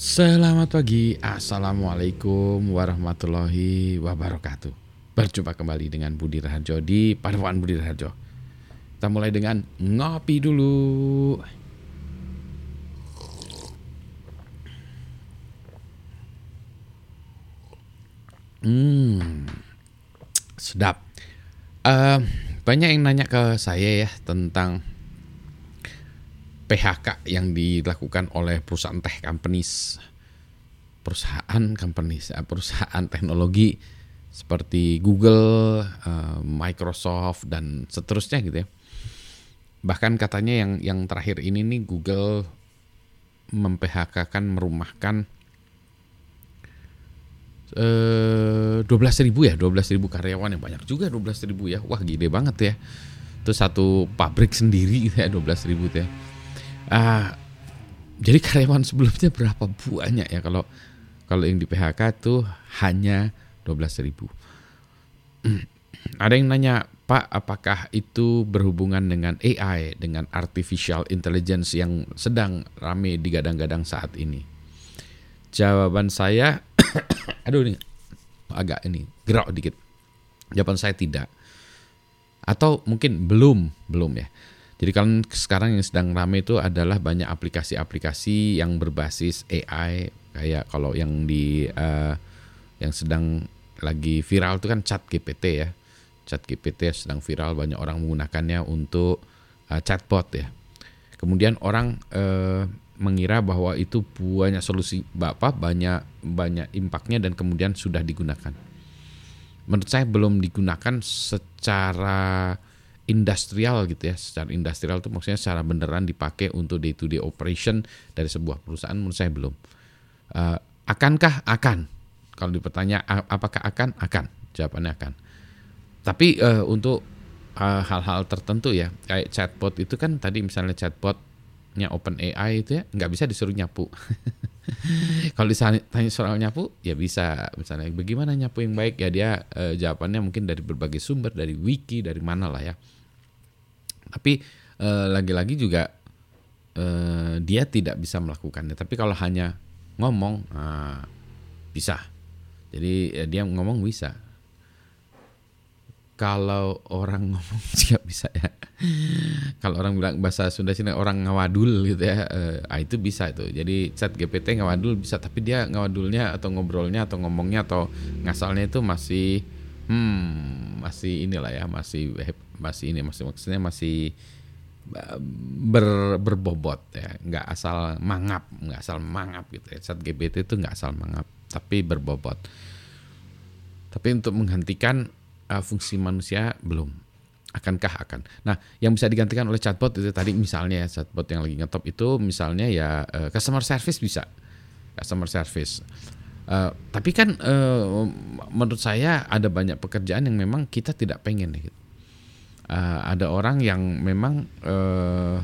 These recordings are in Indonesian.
Selamat pagi, Assalamualaikum warahmatullahi wabarakatuh. Berjumpa kembali dengan Budi Raharjo di Padepokan Budi Raharjo. Kita mulai dengan ngopi dulu. Hmm, sedap. Uh, Banyak yang nanya ke saya ya tentang PHK yang dilakukan oleh perusahaan tech companies, perusahaan companies, eh, perusahaan teknologi seperti Google, eh, Microsoft dan seterusnya gitu ya. Bahkan katanya yang yang terakhir ini nih Google memphk-kan merumahkan eh, 12 ribu ya 12 ribu karyawan yang banyak juga 12 ribu ya. Wah gede banget ya. Itu satu pabrik sendiri gitu ya 12 ribu ya Uh, jadi karyawan sebelumnya berapa banyak ya kalau kalau yang di PHK tuh hanya 12 ribu. Ada yang nanya, Pak, apakah itu berhubungan dengan AI, dengan artificial intelligence yang sedang rame digadang-gadang saat ini? Jawaban saya, aduh ini agak ini gerak dikit. Jawaban saya tidak. Atau mungkin belum, belum ya. Jadi kan sekarang yang sedang rame itu adalah banyak aplikasi-aplikasi yang berbasis AI kayak kalau yang di uh, yang sedang lagi viral itu kan Chat GPT ya. Chat GPT sedang viral banyak orang menggunakannya untuk uh, chatbot ya. Kemudian orang uh, mengira bahwa itu banyak solusi bapak banyak banyak impactnya dan kemudian sudah digunakan. Menurut saya belum digunakan secara industrial gitu ya. Secara industrial itu maksudnya secara beneran dipakai untuk day to day operation dari sebuah perusahaan menurut saya belum. Uh, akankah akan? Kalau dipertanya apakah akan? Akan. Jawabannya akan. Tapi uh, untuk hal hal-hal tertentu ya kayak chatbot itu kan tadi misalnya chatbotnya open AI itu ya nggak bisa disuruh nyapu. Kalau ditanya soal nyapu ya bisa. Misalnya bagaimana nyapu yang baik? Ya dia uh, jawabannya mungkin dari berbagai sumber dari wiki dari mana lah ya tapi eh, lagi-lagi juga eh, dia tidak bisa melakukannya. Tapi kalau hanya ngomong nah, bisa. Jadi ya dia ngomong bisa. Kalau orang ngomong juga bisa ya. Kalau orang bilang bahasa Sunda sini orang ngawadul gitu ya, ah itu bisa itu. Jadi chat GPT ngawadul bisa, tapi dia ngawadulnya atau ngobrolnya atau ngomongnya atau ngasalnya itu masih hmm masih inilah ya masih masih ini masih maksudnya masih eh, ber, berbobot ya. Nggak asal mangap nggak asal mangap gitu ya. Saat GBT itu nggak asal mangap tapi berbobot. Tapi untuk menggantikan uh, fungsi manusia belum. Akankah akan? Nah yang bisa digantikan oleh chatbot itu tadi misalnya ya chatbot yang lagi ngetop itu misalnya ya uh, customer service bisa. Customer service Uh, tapi kan uh, menurut saya ada banyak pekerjaan yang memang kita tidak pengen gitu. Uh, ada orang yang memang uh,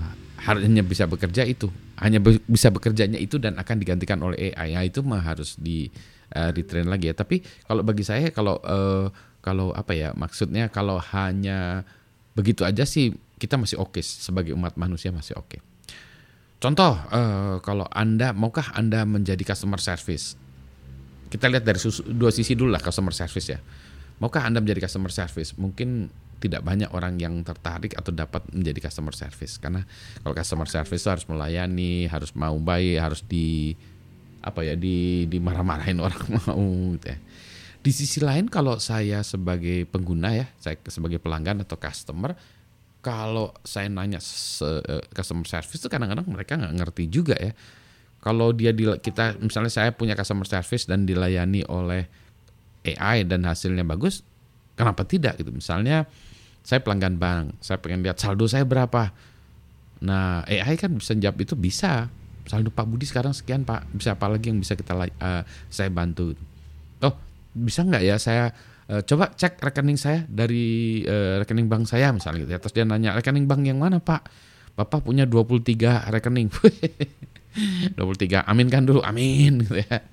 hanya bisa bekerja itu, hanya be bisa bekerjanya itu dan akan digantikan oleh AI. Ya, itu mah harus di uh, retrain lagi ya. Tapi kalau bagi saya kalau uh, kalau apa ya maksudnya kalau hanya begitu aja sih kita masih oke okay, sebagai umat manusia masih oke. Okay. Contoh, uh, kalau Anda maukah Anda menjadi customer service? Kita lihat dari dua sisi dulu lah customer service ya. Maukah Anda menjadi customer service? Mungkin tidak banyak orang yang tertarik atau dapat menjadi customer service karena kalau customer service harus melayani, harus mau baik, harus di apa ya di dimarah-marahin orang mau gitu ya. Di sisi lain kalau saya sebagai pengguna ya, saya sebagai pelanggan atau customer kalau saya nanya eh, customer service itu kadang-kadang mereka nggak ngerti juga ya kalau dia di, kita misalnya saya punya customer service dan dilayani oleh AI dan hasilnya bagus, kenapa tidak gitu? Misalnya saya pelanggan bank, saya pengen lihat saldo saya berapa. Nah, AI kan bisa jawab itu bisa. Saldo Pak Budi sekarang sekian Pak, bisa apa lagi yang bisa kita uh, saya bantu? Oh, bisa nggak ya saya uh, coba cek rekening saya dari uh, rekening bank saya misalnya gitu ya. Terus dia nanya, rekening bank yang mana Pak? Bapak punya 23 rekening. 23 amin kan dulu? Amin gitu ya.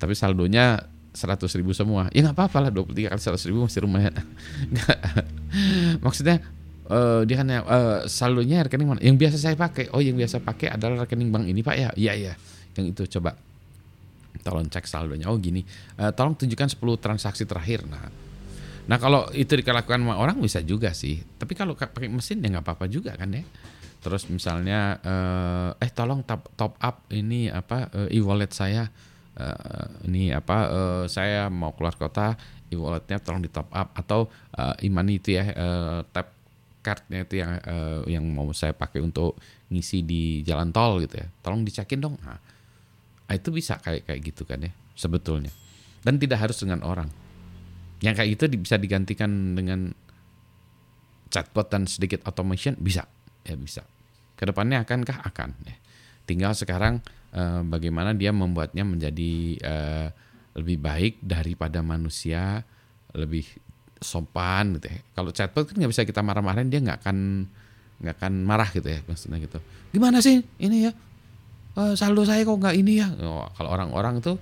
Tapi saldonya 100 ribu semua. Ya nggak apa-apa lah 23 kali 100 ribu masih lumayan. Maksudnya uh, dia kan uh, saldonya rekening mana? Yang biasa saya pakai. Oh yang biasa pakai adalah rekening bank ini pak ya? Iya iya. Yang itu coba. Tolong cek saldonya. Oh gini. Uh, tolong tunjukkan 10 transaksi terakhir. Nah. Nah kalau itu dilakukan orang bisa juga sih. Tapi kalau pakai mesin ya nggak apa-apa juga kan ya terus misalnya uh, eh tolong top, top up ini apa uh, e-wallet saya. Uh, ini apa uh, saya mau keluar kota e-walletnya tolong di top up. Atau uh, e-money itu ya uh, tap cardnya itu yang uh, yang mau saya pakai untuk ngisi di jalan tol gitu ya. Tolong dicekin dong. Nah, Nah, itu bisa kayak kayak gitu kan ya sebetulnya. Dan tidak harus dengan orang. Yang kayak itu bisa digantikan dengan chatbot dan sedikit automation bisa ya bisa. Ke depannya akankah akan ya. Tinggal sekarang eh, bagaimana dia membuatnya menjadi eh, lebih baik daripada manusia, lebih sopan gitu ya. Kalau chatbot kan nggak bisa kita marah-marahin dia nggak akan nggak akan marah gitu ya maksudnya gitu. Gimana sih ini ya? e, saldo saya kok nggak ini ya oh, kalau orang-orang tuh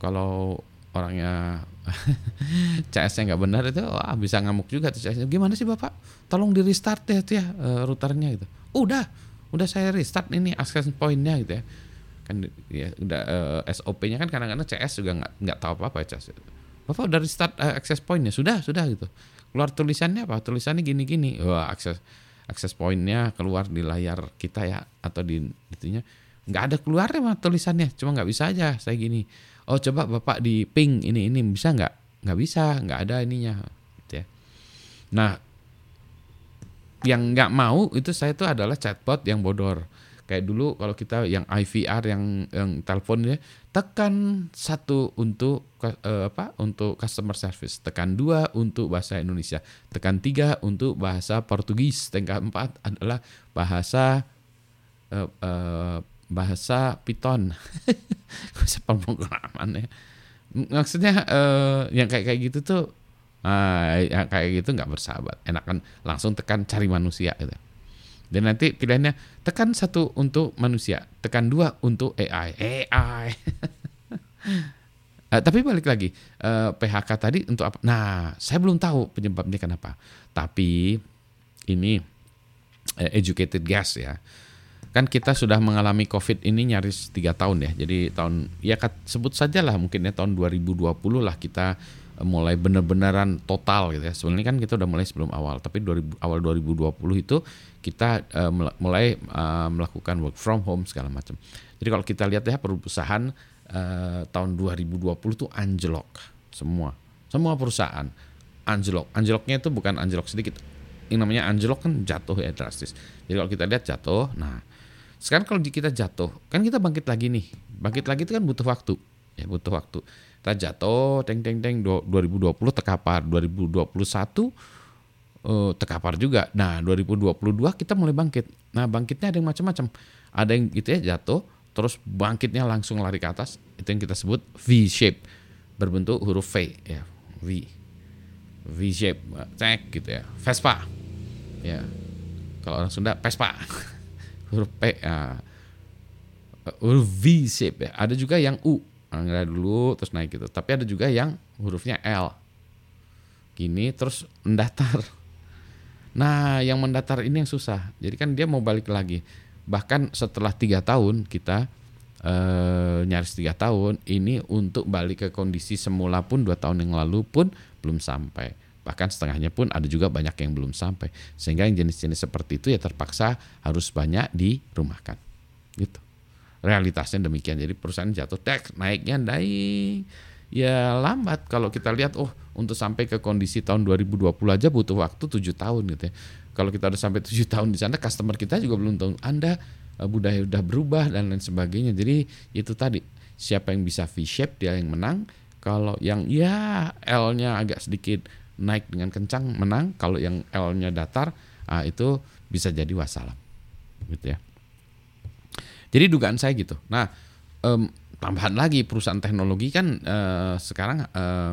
kalau orangnya CS-nya nggak benar itu wah bisa ngamuk juga tuh CS-nya gimana sih bapak? Tolong di restart ya tuh ya uh, routernya gitu. Udah udah saya restart ini access pointnya gitu ya. Kan ya udah uh, eh, SOP-nya kan kadang-kadang CS juga nggak nggak tahu apa-apa ya CS bapak udah restart uh, access pointnya? Sudah sudah gitu. Keluar tulisannya apa? Tulisannya gini-gini. Wah akses akses pointnya keluar di layar kita ya atau di itunya nggak ada keluarnya mah tulisannya cuma nggak bisa aja saya gini. Oh coba bapak di ping ini ini bisa nggak? Nggak bisa nggak ada ininya gitu ya. Nah yang nggak mau itu saya itu adalah chatbot yang bodor. Kayak dulu kalau kita yang IVR yang yang teleponnya tekan satu untuk uh, apa untuk customer service tekan dua untuk bahasa Indonesia tekan tiga untuk bahasa Portugis tekan empat adalah bahasa uh, uh, bahasa Python. bahasa pemrograman ya. Maksudnya uh, yang kayak kayak gitu tuh uh, yang kayak gitu nggak bersahabat. Enakan langsung tekan cari manusia gitu. Dan nanti pilihannya tekan satu untuk manusia, tekan dua untuk AI. AI. uh, tapi balik lagi uh, PHK tadi untuk apa? Nah, saya belum tahu penyebabnya kenapa. Tapi ini uh, educated guess ya kan kita sudah mengalami COVID ini nyaris tiga tahun ya. Jadi tahun ya sebut saja lah mungkin ya tahun 2020 lah kita eh, mulai benar-benaran total gitu ya. Sebenarnya kan kita udah mulai sebelum awal, tapi 2000, awal 2020 itu kita uh, mulai uh, melakukan work from home segala macam. Jadi kalau kita lihat ya perusahaan uh, tahun 2020 itu anjlok semua. Semua perusahaan anjlok. Anjloknya itu bukan anjlok sedikit. Yang namanya anjlok kan jatuh ya drastis. Jadi kalau kita lihat jatuh, nah sekarang kalau kita jatuh, kan kita bangkit lagi nih. Bangkit lagi itu kan butuh waktu. Ya, butuh waktu. Kita jatuh, teng teng teng 2020 terkapar, 2021 uh, terkapar juga. Nah, 2022 kita mulai bangkit. Nah, bangkitnya ada yang macam-macam. Ada yang gitu ya jatuh, terus bangkitnya langsung lari ke atas. Itu yang kita sebut V shape. Berbentuk huruf V ya, V. V shape, cek gitu ya. Vespa. Ya. Kalau orang Sunda Vespa. huruf P ya. huruf V shape ya ada juga yang U Angga dulu terus naik gitu tapi ada juga yang hurufnya L gini terus mendatar nah yang mendatar ini yang susah jadi kan dia mau balik lagi bahkan setelah tiga tahun kita eh, nyaris tiga tahun ini untuk balik ke kondisi semula pun dua tahun yang lalu pun belum sampai. Bahkan setengahnya pun ada juga banyak yang belum sampai. Sehingga yang jenis-jenis seperti itu ya terpaksa harus banyak dirumahkan. Gitu. Realitasnya demikian. Jadi perusahaan jatuh tek naiknya naik. Ya lambat. Kalau kita lihat oh untuk sampai ke kondisi tahun 2020 aja butuh waktu tujuh tahun gitu ya. Kalau kita udah sampai tujuh tahun di sana customer kita juga belum tahu anda budaya udah berubah dan lain sebagainya. Jadi itu tadi siapa yang bisa V shape dia yang menang. Kalau yang ya L-nya agak sedikit naik dengan kencang menang. Kalau yang L-nya datar uh, itu bisa jadi wassalam. Gitu ya. Jadi dugaan saya gitu. Nah um, tambahan lagi perusahaan teknologi kan uh, sekarang uh,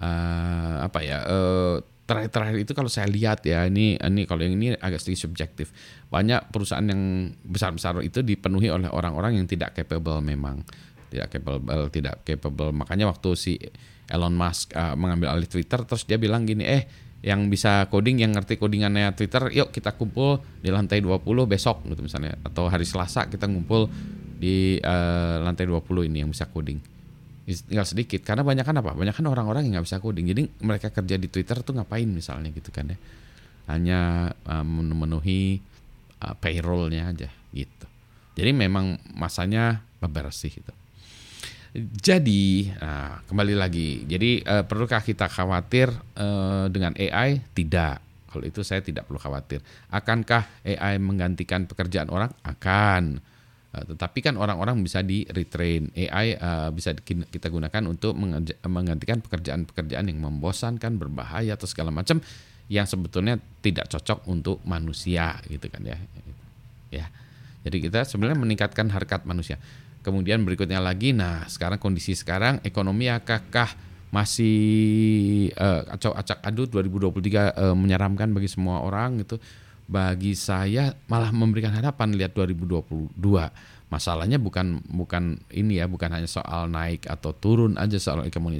uh, apa ya uh, terakhir-terakhir itu kalau saya lihat ya ini ini kalau yang ini agak sedikit subjektif. Banyak perusahaan yang besar-besar itu dipenuhi oleh orang-orang yang tidak capable memang. Tidak capable tidak capable. Makanya waktu si Elon Musk uh, mengambil alih Twitter terus dia bilang gini eh yang bisa coding yang ngerti codingannya Twitter yuk kita kumpul di lantai 20 besok gitu misalnya. Atau hari Selasa kita ngumpul di uh, lantai 20 ini yang bisa coding tinggal sedikit. Karena banyak kan apa? Banyak kan orang-orang yang nggak bisa coding. Jadi mereka kerja di Twitter tuh ngapain misalnya gitu kan ya? Hanya uh, memenuhi uh, payrollnya aja gitu. Jadi memang masanya bebersih gitu. Jadi nah, kembali lagi. Jadi uh, perlukah kita khawatir uh, dengan AI tidak. Kalau itu saya tidak perlu khawatir. Akankah AI menggantikan pekerjaan orang? Akan tetapi kan orang-orang bisa di retrain AI uh, eh, bisa kita gunakan untuk menggantikan pekerjaan-pekerjaan yang membosankan, berbahaya atau segala macam yang sebetulnya tidak cocok untuk manusia gitu kan ya. Ya. Jadi kita sebenarnya meningkatkan harkat manusia. Kemudian berikutnya lagi, nah sekarang kondisi sekarang ekonomi apakah masih uh, acak adu 2023 uh, menyeramkan bagi semua orang gitu bagi saya malah memberikan harapan lihat 2022. Masalahnya bukan bukan ini ya, bukan hanya soal naik atau turun aja soal ekonomi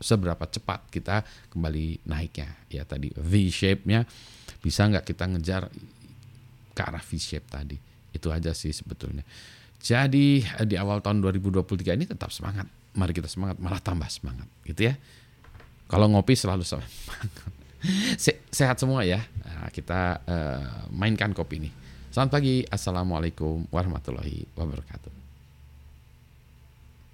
seberapa cepat kita kembali naiknya. Ya tadi V shape-nya bisa nggak kita ngejar ke arah V shape tadi. Itu aja sih sebetulnya. Jadi di awal tahun 2023 ini tetap semangat. Mari kita semangat, malah tambah semangat gitu ya. Kalau ngopi selalu semangat. Se sehat semua ya. Nah, kita uh, mainkan kopi ini. Selamat pagi. Assalamualaikum warahmatullahi wabarakatuh.